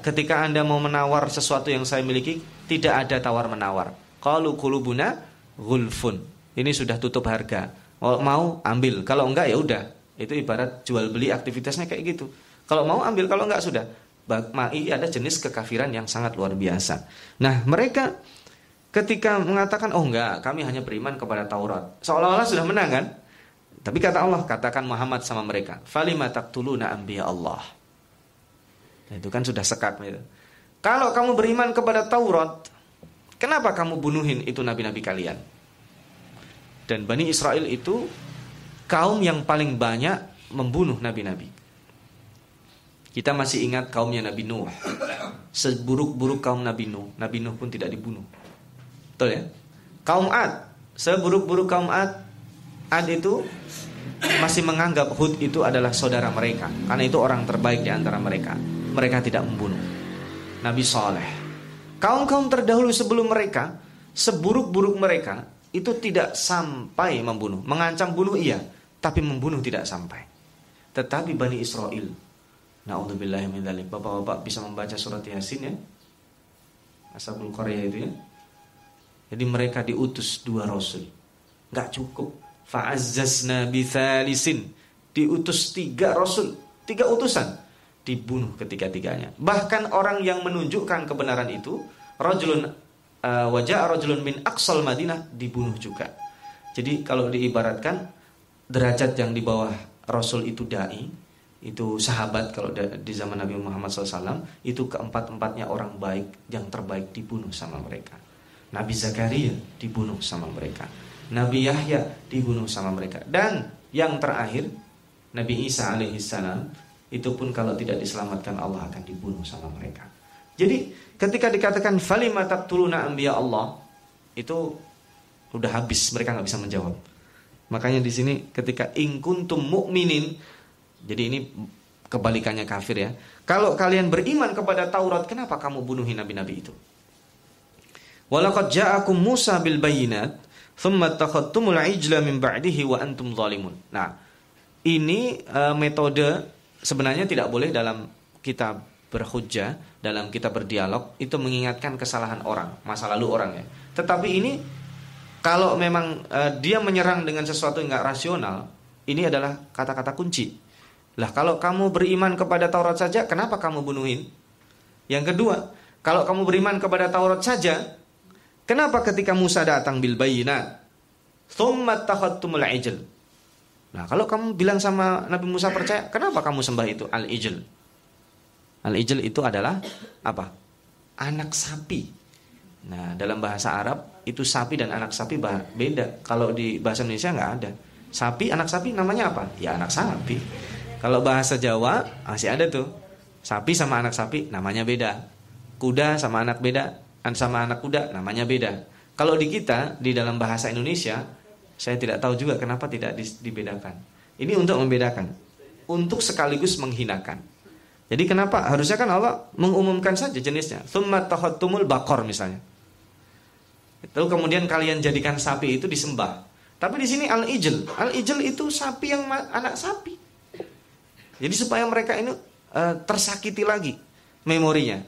ketika, Anda mau menawar sesuatu yang saya miliki, tidak ada tawar Kalau kulubuna gulfun. Ini sudah tutup harga. Kalau mau ambil, kalau enggak ya udah. Itu ibarat jual beli aktivitasnya kayak gitu. Kalau mau ambil, kalau enggak sudah. Mai ada jenis kekafiran yang sangat luar biasa. Nah, mereka ketika mengatakan oh enggak kami hanya beriman kepada Taurat seolah-olah sudah menang kan tapi kata Allah katakan Muhammad sama mereka falima taqtuluna anbiya Allah nah, itu kan sudah sekat gitu. kalau kamu beriman kepada Taurat kenapa kamu bunuhin itu nabi-nabi kalian dan Bani Israel itu kaum yang paling banyak membunuh nabi-nabi kita masih ingat kaumnya Nabi Nuh seburuk-buruk kaum Nabi Nuh Nabi Nuh pun tidak dibunuh Betul ya? Kaum Ad, seburuk-buruk kaum Ad, Ad itu masih menganggap Hud itu adalah saudara mereka karena itu orang terbaik di antara mereka. Mereka tidak membunuh. Nabi Saleh. Kaum-kaum terdahulu sebelum mereka, seburuk-buruk mereka itu tidak sampai membunuh. Mengancam bunuh iya, tapi membunuh tidak sampai. Tetapi Bani Israel, Bapak-bapak bisa membaca surat Yasin ya? Ashabul Korea itu ya. Jadi mereka diutus dua rasul. Gak cukup. Fa'azzazna bithalisin. Diutus tiga rasul. Tiga utusan. Dibunuh ketiga-tiganya. Bahkan orang yang menunjukkan kebenaran itu. Rajulun uh, wajah rajulun min aksal Madinah. Dibunuh juga. Jadi kalau diibaratkan. Derajat yang di bawah rasul itu da'i. Itu sahabat kalau di zaman Nabi Muhammad SAW. Itu keempat-empatnya orang baik. Yang terbaik dibunuh sama mereka. Nabi Zakaria dibunuh sama mereka. Nabi Yahya dibunuh sama mereka. Dan yang terakhir Nabi Isa alaihissalam itu pun kalau tidak diselamatkan Allah akan dibunuh sama mereka. Jadi ketika dikatakan falima taqtuluna anbiya Allah itu udah habis mereka nggak bisa menjawab. Makanya di sini ketika in kuntum mu'minin jadi ini kebalikannya kafir ya. Kalau kalian beriman kepada Taurat, kenapa kamu bunuhin nabi-nabi itu? Walaqad ja'akum Musa bil bayyinat, thumma takhadtumul ijla min ba'dihi wa antum zalimun. Nah, ini uh, metode sebenarnya tidak boleh dalam kita berhujjah, dalam kita berdialog itu mengingatkan kesalahan orang, masa lalu orang ya. Tetapi ini kalau memang uh, dia menyerang dengan sesuatu yang nggak rasional, ini adalah kata-kata kunci. Lah kalau kamu beriman kepada Taurat saja, kenapa kamu bunuhin? Yang kedua, kalau kamu beriman kepada Taurat saja, Kenapa ketika Musa datang bil bayinat? Thumma takhadtumul ijl. Nah, kalau kamu bilang sama Nabi Musa percaya, kenapa kamu sembah itu al-ijl? Al-ijl itu adalah apa? Anak sapi. Nah, dalam bahasa Arab itu sapi dan anak sapi beda. Kalau di bahasa Indonesia nggak ada. Sapi, anak sapi namanya apa? Ya anak sapi. Kalau bahasa Jawa masih ada tuh. Sapi sama anak sapi namanya beda. Kuda sama anak beda sama anak kuda namanya beda. Kalau di kita di dalam bahasa Indonesia saya tidak tahu juga kenapa tidak dibedakan. Ini untuk membedakan, untuk sekaligus menghinakan. Jadi kenapa harusnya kan Allah mengumumkan saja jenisnya. Tsumma tahattumul bakor misalnya. Lalu kemudian kalian jadikan sapi itu disembah. Tapi di sini al-ijl. Al-ijl itu sapi yang anak sapi. Jadi supaya mereka ini uh, tersakiti lagi memorinya.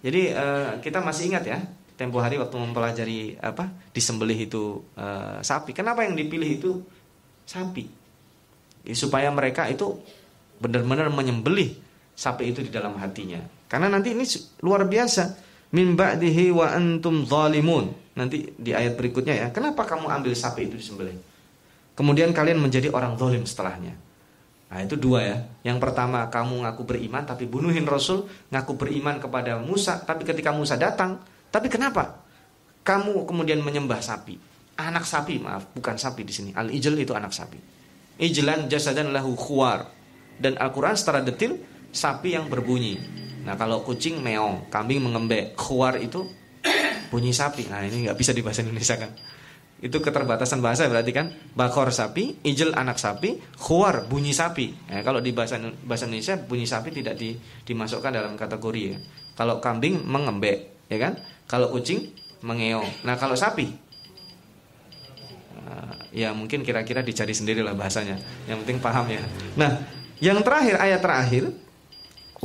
Jadi uh, kita masih ingat ya tempo hari waktu mempelajari apa disembelih itu uh, sapi. Kenapa yang dipilih itu sapi? Ya, supaya mereka itu benar-benar menyembelih sapi itu di dalam hatinya. Karena nanti ini luar biasa. Min ba'dihi wa antum zalimun. Nanti di ayat berikutnya ya. Kenapa kamu ambil sapi itu disembelih? Kemudian kalian menjadi orang zalim setelahnya. Nah itu dua ya. Yang pertama kamu ngaku beriman tapi bunuhin Rasul, ngaku beriman kepada Musa, tapi ketika Musa datang, tapi kenapa? kamu kemudian menyembah sapi, anak sapi maaf, bukan sapi di sini. Al ijl itu anak sapi. Ijlan jasadan lahu khuar. Dan Al-Qur'an secara detil sapi yang berbunyi. Nah, kalau kucing meong, kambing mengembek, khuar itu bunyi sapi. Nah, ini nggak bisa di bahasa Indonesia kan. Itu keterbatasan bahasa berarti kan bakor sapi, ijel anak sapi, khuar bunyi sapi. Nah, kalau di bahasa bahasa Indonesia bunyi sapi tidak di, dimasukkan dalam kategori ya. Kalau kambing mengembek, ya kan? Kalau kucing mengeong. Nah, kalau sapi uh, ya mungkin kira-kira dicari sendiri lah bahasanya. Yang penting paham ya. Nah, yang terakhir ayat terakhir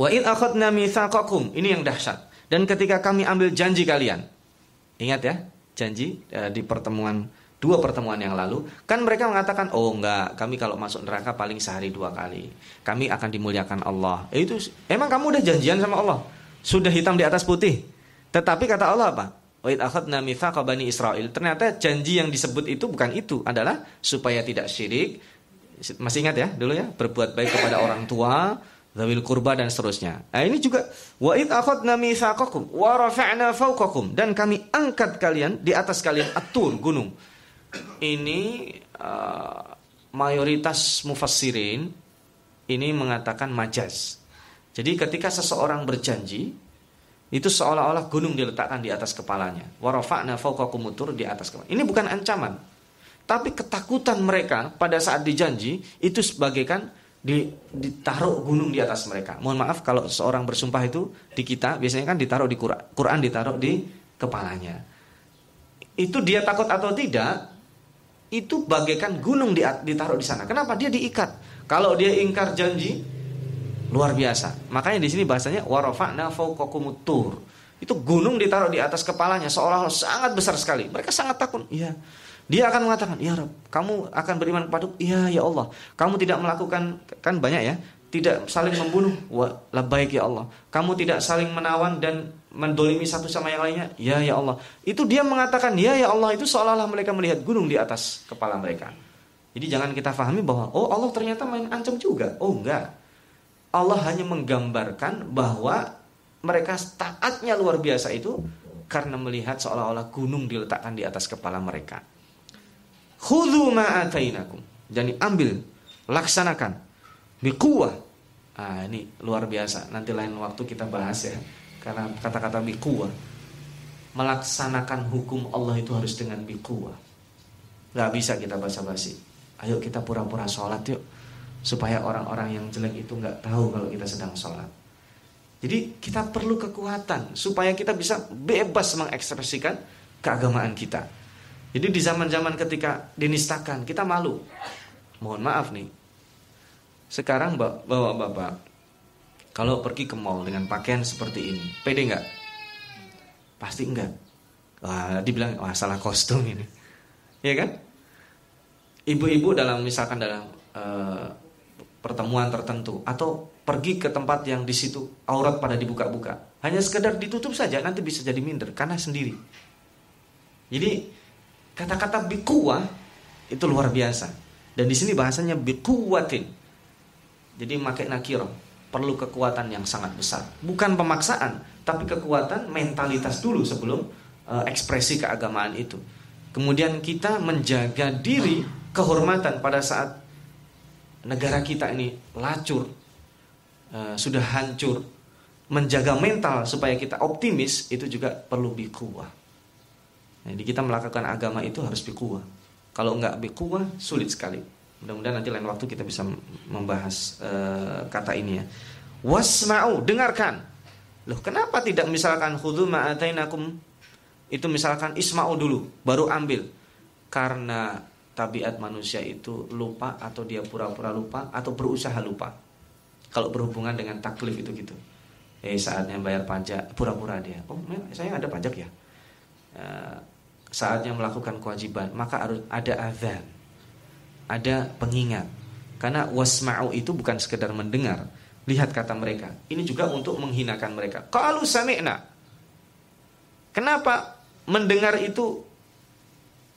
Wa id akhadna mitsaqakum. Ini yang dahsyat. Dan ketika kami ambil janji kalian. Ingat ya, janji uh, di pertemuan dua pertemuan yang lalu, kan mereka mengatakan, "Oh enggak, kami kalau masuk neraka paling sehari dua kali. Kami akan dimuliakan Allah." Eh, itu emang kamu udah janjian sama Allah? Sudah hitam di atas putih. Tetapi kata Allah apa? Wa id akhadna mitsaqa bani Israil. Ternyata janji yang disebut itu bukan itu, adalah supaya tidak syirik. Masih ingat ya dulu ya, berbuat baik kepada orang tua, zawil kurba dan seterusnya. Nah, ini juga wa id akhadna mitsaqakum wa rafa'na fawqakum dan kami angkat kalian di atas kalian atur gunung. Ini uh, mayoritas mufassirin ini mengatakan majaz. Jadi ketika seseorang berjanji itu seolah-olah gunung diletakkan di atas kepalanya. Wa rafa'na fawqakum tur di atas kepala. Ini bukan ancaman. Tapi ketakutan mereka pada saat dijanji itu sebagaikan di, ditaruh gunung di atas mereka. Mohon maaf kalau seorang bersumpah itu di kita biasanya kan ditaruh di Quran, Quran ditaruh di kepalanya. Itu dia takut atau tidak, itu bagaikan gunung ditaruh di sana. Kenapa? Dia diikat. Kalau dia ingkar janji, luar biasa. Makanya di sini bahasanya warafa'na fawqakumut Itu gunung ditaruh di atas kepalanya seolah-olah sangat besar sekali. Mereka sangat takut. Iya. Dia akan mengatakan, "Ya Rob, kamu akan beriman kepadaku?" "Iya, ya Allah." Kamu tidak melakukan kan banyak ya, tidak saling membunuh. Wa baik ya Allah. Kamu tidak saling menawan dan mendolimi satu sama yang lainnya. Ya ya Allah. Itu dia mengatakan ya ya Allah itu seolah-olah mereka melihat gunung di atas kepala mereka. Jadi jangan kita fahami bahwa oh Allah ternyata main ancam juga. Oh enggak. Allah hanya menggambarkan bahwa mereka taatnya luar biasa itu karena melihat seolah-olah gunung diletakkan di atas kepala mereka. Khudhu ma'atainakum. Jadi ambil, laksanakan. Biquwah. Ah, ini luar biasa. Nanti lain waktu kita bahas ya. Karena kata-kata biquwah. Melaksanakan hukum Allah itu harus dengan biquwah. Gak bisa kita basa-basi. Ayo kita pura-pura sholat yuk. Supaya orang-orang yang jelek itu gak tahu kalau kita sedang sholat. Jadi kita perlu kekuatan supaya kita bisa bebas mengekspresikan keagamaan kita. Jadi di zaman-zaman ketika dinistakan kita malu. Mohon maaf nih. Sekarang bapak-bapak kalau pergi ke mall dengan pakaian seperti ini, pede nggak? Pasti enggak. Wah, dibilang wah salah kostum ini. Ya kan? Ibu-ibu dalam misalkan dalam uh, pertemuan tertentu atau pergi ke tempat yang di situ aurat pada dibuka-buka, hanya sekedar ditutup saja nanti bisa jadi minder karena sendiri. Jadi Kata-kata bikuwa itu luar biasa. Dan di sini bahasanya bikuwatin. Jadi pakai nakiro perlu kekuatan yang sangat besar. Bukan pemaksaan, tapi kekuatan mentalitas dulu sebelum uh, ekspresi keagamaan itu. Kemudian kita menjaga diri kehormatan pada saat negara kita ini lacur, uh, sudah hancur, menjaga mental supaya kita optimis itu juga perlu bikuah. Jadi kita melakukan agama itu harus bikuah. Kalau enggak bikuah sulit sekali. Mudah-mudahan nanti lain waktu kita bisa membahas uh, kata ini ya. Wasma'u, dengarkan. Loh, kenapa tidak misalkan khudhu ma'atainakum itu misalkan isma'u dulu, baru ambil. Karena tabiat manusia itu lupa atau dia pura-pura lupa atau berusaha lupa. Kalau berhubungan dengan taklif itu gitu. Eh saatnya bayar pajak, pura-pura dia. Oh, saya ada pajak ya. Eh, saatnya melakukan kewajiban maka harus ada azan ada pengingat karena wasma'u itu bukan sekedar mendengar lihat kata mereka ini juga untuk menghinakan mereka kalau sami'na kenapa mendengar itu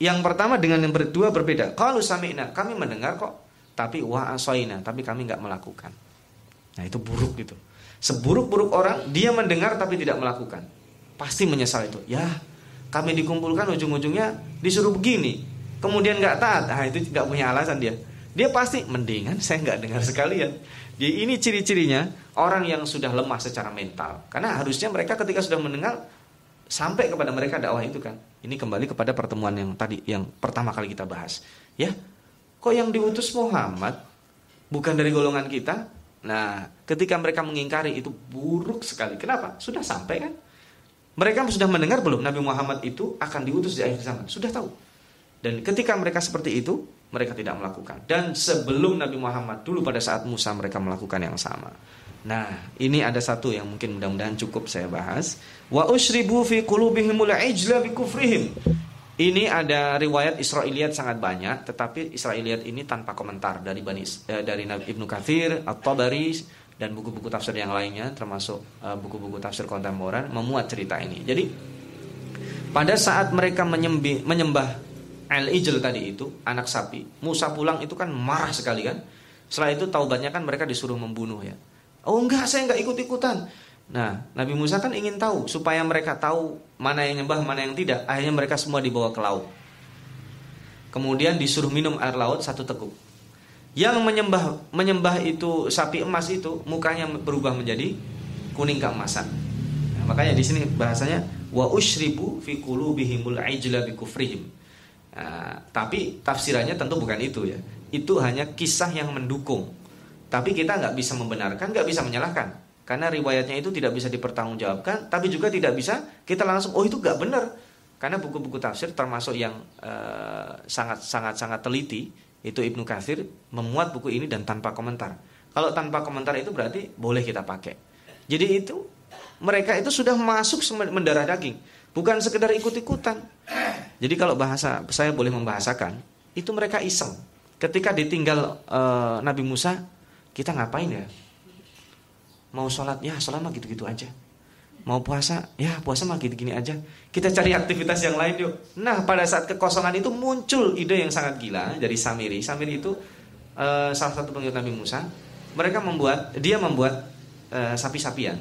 yang pertama dengan yang berdua berbeda. Kalau sami'na kami mendengar kok tapi wa asoina tapi kami nggak melakukan. Nah itu buruk gitu. Seburuk-buruk orang dia mendengar tapi tidak melakukan. Pasti menyesal itu. Ya kami dikumpulkan ujung-ujungnya disuruh begini kemudian nggak taat. Ah itu tidak punya alasan dia. Dia pasti mendingan saya nggak dengar sekalian. Jadi ini ciri-cirinya orang yang sudah lemah secara mental. Karena harusnya mereka ketika sudah mendengar sampai kepada mereka dakwah itu kan ini kembali kepada pertemuan yang tadi yang pertama kali kita bahas ya kok yang diutus Muhammad bukan dari golongan kita nah ketika mereka mengingkari itu buruk sekali kenapa sudah sampai kan mereka sudah mendengar belum Nabi Muhammad itu akan diutus di akhir zaman? Sudah tahu. Dan ketika mereka seperti itu, mereka tidak melakukan. Dan sebelum Nabi Muhammad dulu pada saat Musa mereka melakukan yang sama. Nah, ini ada satu yang mungkin mudah-mudahan cukup saya bahas. Wa usyribu fi qulubihimul ijla bi kufrihim. Ini ada riwayat Israiliyat sangat banyak, tetapi Israiliyat ini tanpa komentar dari Bani eh, dari Ibnu Katsir, At-Tabari, dan buku-buku tafsir yang lainnya termasuk uh, buku-buku tafsir kontemporer memuat cerita ini. Jadi pada saat mereka menyembah, menyembah Al-Ijl tadi itu, anak sapi, Musa pulang itu kan marah sekali kan. Setelah itu taubatnya kan mereka disuruh membunuh ya. Oh enggak, saya enggak ikut-ikutan. Nah, Nabi Musa kan ingin tahu supaya mereka tahu mana yang nyembah, mana yang tidak. Akhirnya mereka semua dibawa ke laut. Kemudian disuruh minum air laut satu teguk. Yang menyembah menyembah itu sapi emas itu mukanya berubah menjadi kuning keemasan. Nah, makanya di sini bahasanya wa usyribu fi qulubihimul ijla bi kufrihim. Nah, tapi tafsirannya tentu bukan itu ya. Itu hanya kisah yang mendukung. Tapi kita nggak bisa membenarkan, nggak bisa menyalahkan. Karena riwayatnya itu tidak bisa dipertanggungjawabkan, tapi juga tidak bisa kita langsung oh itu nggak benar. Karena buku-buku tafsir termasuk yang uh, sangat sangat sangat teliti itu Ibnu Katsir memuat buku ini dan tanpa komentar. Kalau tanpa komentar itu berarti boleh kita pakai. Jadi itu mereka itu sudah masuk mendarah daging, bukan sekedar ikut-ikutan. Jadi kalau bahasa saya boleh membahasakan, itu mereka iseng. Ketika ditinggal e, Nabi Musa, kita ngapain ya? Mau sholat, ya sholat mah gitu-gitu aja mau puasa, ya puasa mah gini-gini aja. Kita cari aktivitas yang lain yuk. Nah, pada saat kekosongan itu muncul ide yang sangat gila dari Samiri. Samiri itu uh, salah satu pengikut Nabi Musa. Mereka membuat, dia membuat uh, sapi-sapian.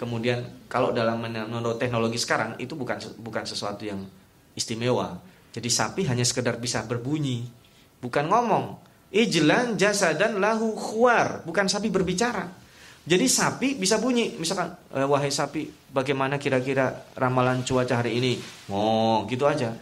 Kemudian kalau dalam menurut teknologi sekarang itu bukan bukan sesuatu yang istimewa. Jadi sapi hanya sekedar bisa berbunyi, bukan ngomong. Ijlan jasa dan lahu khuar, bukan sapi berbicara. Jadi sapi bisa bunyi, misalkan eh, wahai sapi, bagaimana kira-kira ramalan cuaca hari ini? Oh, gitu aja.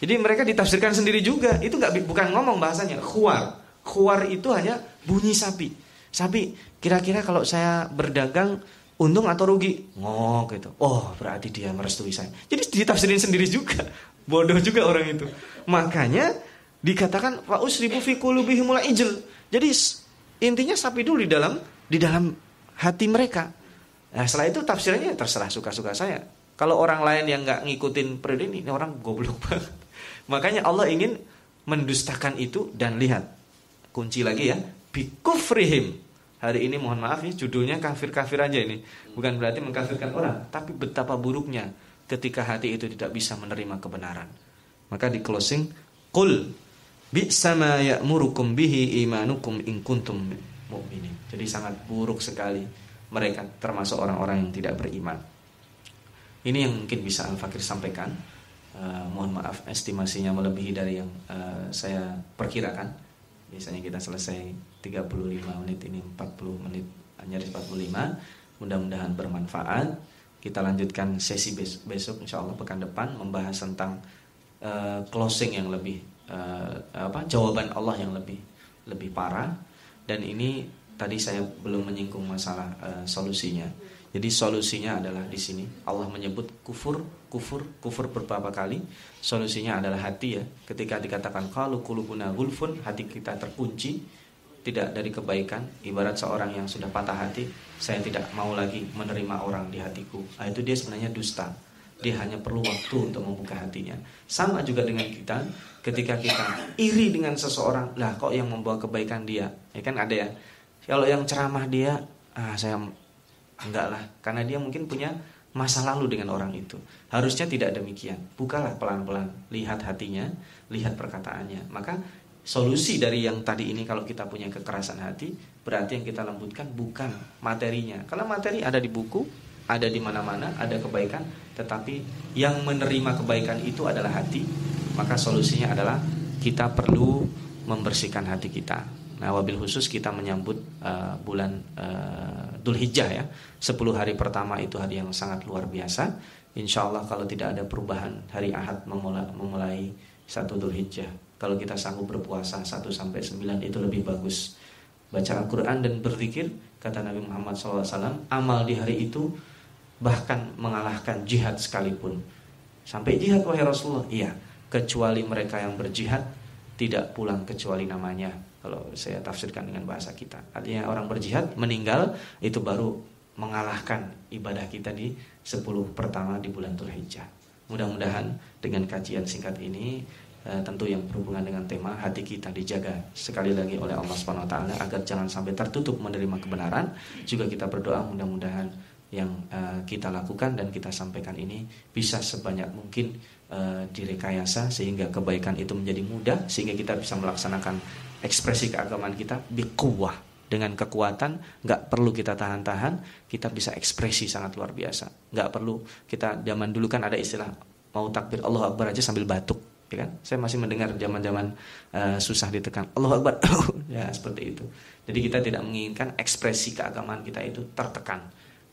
Jadi mereka ditafsirkan sendiri juga. Itu nggak bukan ngomong bahasanya, khuar. Khuar itu hanya bunyi sapi. Sapi, kira-kira kalau saya berdagang untung atau rugi? Oh, gitu. Oh, berarti dia merestui saya. Jadi ditafsirin sendiri juga. Bodoh juga orang itu. Makanya dikatakan wa usribu fi qulubihimul ijl. Jadi intinya sapi dulu di dalam di dalam hati mereka. Nah setelah itu tafsirannya terserah suka-suka saya. Kalau orang lain yang nggak ngikutin periode ini, ini orang goblok banget. Makanya Allah ingin mendustakan itu dan lihat kunci lagi ya bikufrihim. Hari ini mohon maaf ya judulnya kafir-kafir aja ini. Bukan berarti mengkafirkan orang, tapi betapa buruknya ketika hati itu tidak bisa menerima kebenaran. Maka di closing, qul bi'sama ya'murukum bihi imanukum in kuntum mukminin. Jadi sangat buruk sekali mereka termasuk orang-orang yang tidak beriman. Ini yang mungkin bisa Al Fakir sampaikan. Uh, mohon maaf estimasinya melebihi dari yang uh, saya perkirakan. Biasanya kita selesai 35 menit ini 40 menit nyaris 45. Mudah-mudahan bermanfaat. Kita lanjutkan sesi besok insya Allah pekan depan membahas tentang uh, closing yang lebih uh, apa jawaban Allah yang lebih lebih parah dan ini tadi saya belum menyinggung masalah uh, solusinya. Jadi solusinya adalah di sini Allah menyebut kufur, kufur, kufur beberapa kali. Solusinya adalah hati ya. Ketika dikatakan kalau kulubuna gulfun, hati kita terkunci, tidak dari kebaikan. Ibarat seorang yang sudah patah hati, saya tidak mau lagi menerima orang di hatiku. Nah, itu dia sebenarnya dusta. Dia hanya perlu waktu untuk membuka hatinya. Sama juga dengan kita, ketika kita iri dengan seseorang, lah kok yang membawa kebaikan dia? Ya kan ada ya. Kalau yang ceramah dia, ah saya enggak lah, karena dia mungkin punya masa lalu dengan orang itu. Harusnya tidak demikian. Bukalah pelan-pelan, lihat hatinya, lihat perkataannya. Maka solusi dari yang tadi ini kalau kita punya kekerasan hati, berarti yang kita lembutkan bukan materinya. Karena materi ada di buku, ada di mana-mana, ada kebaikan, tetapi yang menerima kebaikan itu adalah hati. Maka solusinya adalah kita perlu membersihkan hati kita. Nah, wabil khusus kita menyambut uh, bulan uh, Dhul Hijjah ya. 10 hari pertama itu hari yang sangat luar biasa. Insya Allah kalau tidak ada perubahan hari Ahad memulai, memulai satu Dhul Hijjah. Kalau kita sanggup berpuasa 1 sampai 9 itu lebih bagus. Baca Al-Quran dan berzikir kata Nabi Muhammad SAW amal di hari itu bahkan mengalahkan jihad sekalipun. Sampai jihad wahai Rasulullah? Iya, kecuali mereka yang berjihad tidak pulang kecuali namanya. Kalau saya tafsirkan dengan bahasa kita. Artinya orang berjihad meninggal itu baru mengalahkan ibadah kita di 10 pertama di bulan Dzulhijjah. Mudah-mudahan dengan kajian singkat ini eh, tentu yang berhubungan dengan tema hati kita dijaga sekali lagi oleh Allah Subhanahu wa taala agar jangan sampai tertutup menerima kebenaran. Juga kita berdoa mudah-mudahan yang uh, kita lakukan dan kita sampaikan ini bisa sebanyak mungkin uh, direkayasa sehingga kebaikan itu menjadi mudah sehingga kita bisa melaksanakan ekspresi keagamaan kita bikuwah dengan kekuatan nggak perlu kita tahan-tahan kita bisa ekspresi sangat luar biasa. Nggak perlu kita zaman dulu kan ada istilah mau takbir Allah Akbar aja sambil batuk ya kan? Saya masih mendengar zaman-zaman uh, susah ditekan Allah Akbar ya seperti itu. Jadi kita tidak menginginkan ekspresi keagamaan kita itu tertekan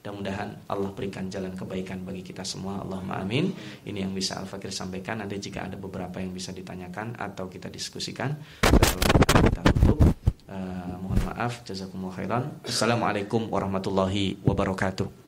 Mudah-mudahan Allah berikan jalan kebaikan bagi kita semua. Allahumma amin. Ini yang bisa Al-Fakir sampaikan. Nanti jika ada beberapa yang bisa ditanyakan atau kita diskusikan, kita tutup. Uh, mohon maaf. Jazakumullah khairan. Assalamualaikum warahmatullahi wabarakatuh.